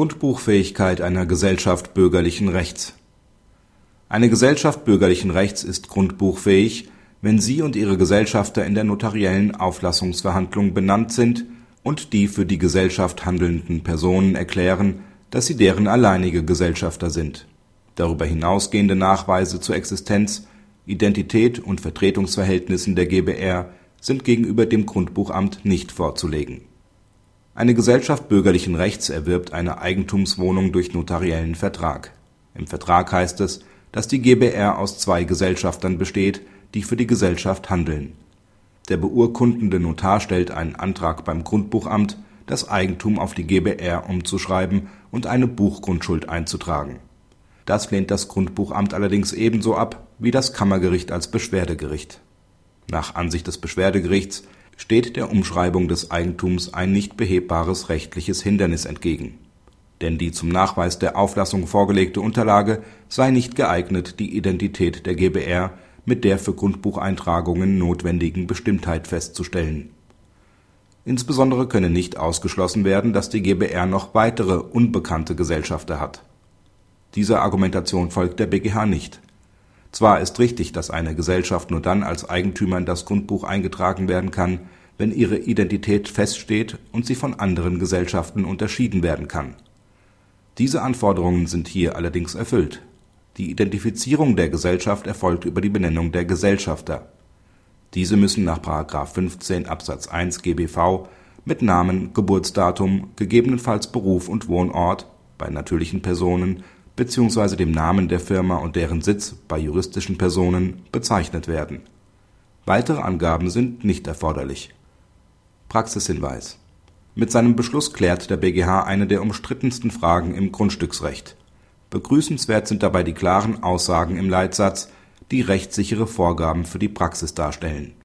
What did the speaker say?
Grundbuchfähigkeit einer Gesellschaft bürgerlichen Rechts Eine Gesellschaft bürgerlichen Rechts ist grundbuchfähig, wenn sie und ihre Gesellschafter in der notariellen Auflassungsverhandlung benannt sind und die für die Gesellschaft handelnden Personen erklären, dass sie deren alleinige Gesellschafter sind. Darüber hinausgehende Nachweise zur Existenz, Identität und Vertretungsverhältnissen der GbR sind gegenüber dem Grundbuchamt nicht vorzulegen eine Gesellschaft bürgerlichen Rechts erwirbt eine Eigentumswohnung durch notariellen Vertrag. Im Vertrag heißt es, dass die GbR aus zwei Gesellschaftern besteht, die für die Gesellschaft handeln. Der beurkundende Notar stellt einen Antrag beim Grundbuchamt, das Eigentum auf die GbR umzuschreiben und eine Buchgrundschuld einzutragen. Das lehnt das Grundbuchamt allerdings ebenso ab wie das Kammergericht als Beschwerdegericht. Nach Ansicht des Beschwerdegerichts steht der Umschreibung des Eigentums ein nicht behebbares rechtliches Hindernis entgegen. Denn die zum Nachweis der Auflassung vorgelegte Unterlage sei nicht geeignet, die Identität der GbR mit der für Grundbucheintragungen notwendigen Bestimmtheit festzustellen. Insbesondere könne nicht ausgeschlossen werden, dass die GbR noch weitere unbekannte Gesellschafter hat. Dieser Argumentation folgt der BGH nicht. Zwar ist richtig, dass eine Gesellschaft nur dann als Eigentümer in das Grundbuch eingetragen werden kann, wenn ihre Identität feststeht und sie von anderen Gesellschaften unterschieden werden kann. Diese Anforderungen sind hier allerdings erfüllt. Die Identifizierung der Gesellschaft erfolgt über die Benennung der Gesellschafter. Diese müssen nach § 15 Absatz 1 GBV mit Namen, Geburtsdatum, gegebenenfalls Beruf und Wohnort bei natürlichen Personen bzw. dem Namen der Firma und deren Sitz bei juristischen Personen bezeichnet werden. Weitere Angaben sind nicht erforderlich. Praxishinweis Mit seinem Beschluss klärt der BGH eine der umstrittensten Fragen im Grundstücksrecht. Begrüßenswert sind dabei die klaren Aussagen im Leitsatz, die rechtssichere Vorgaben für die Praxis darstellen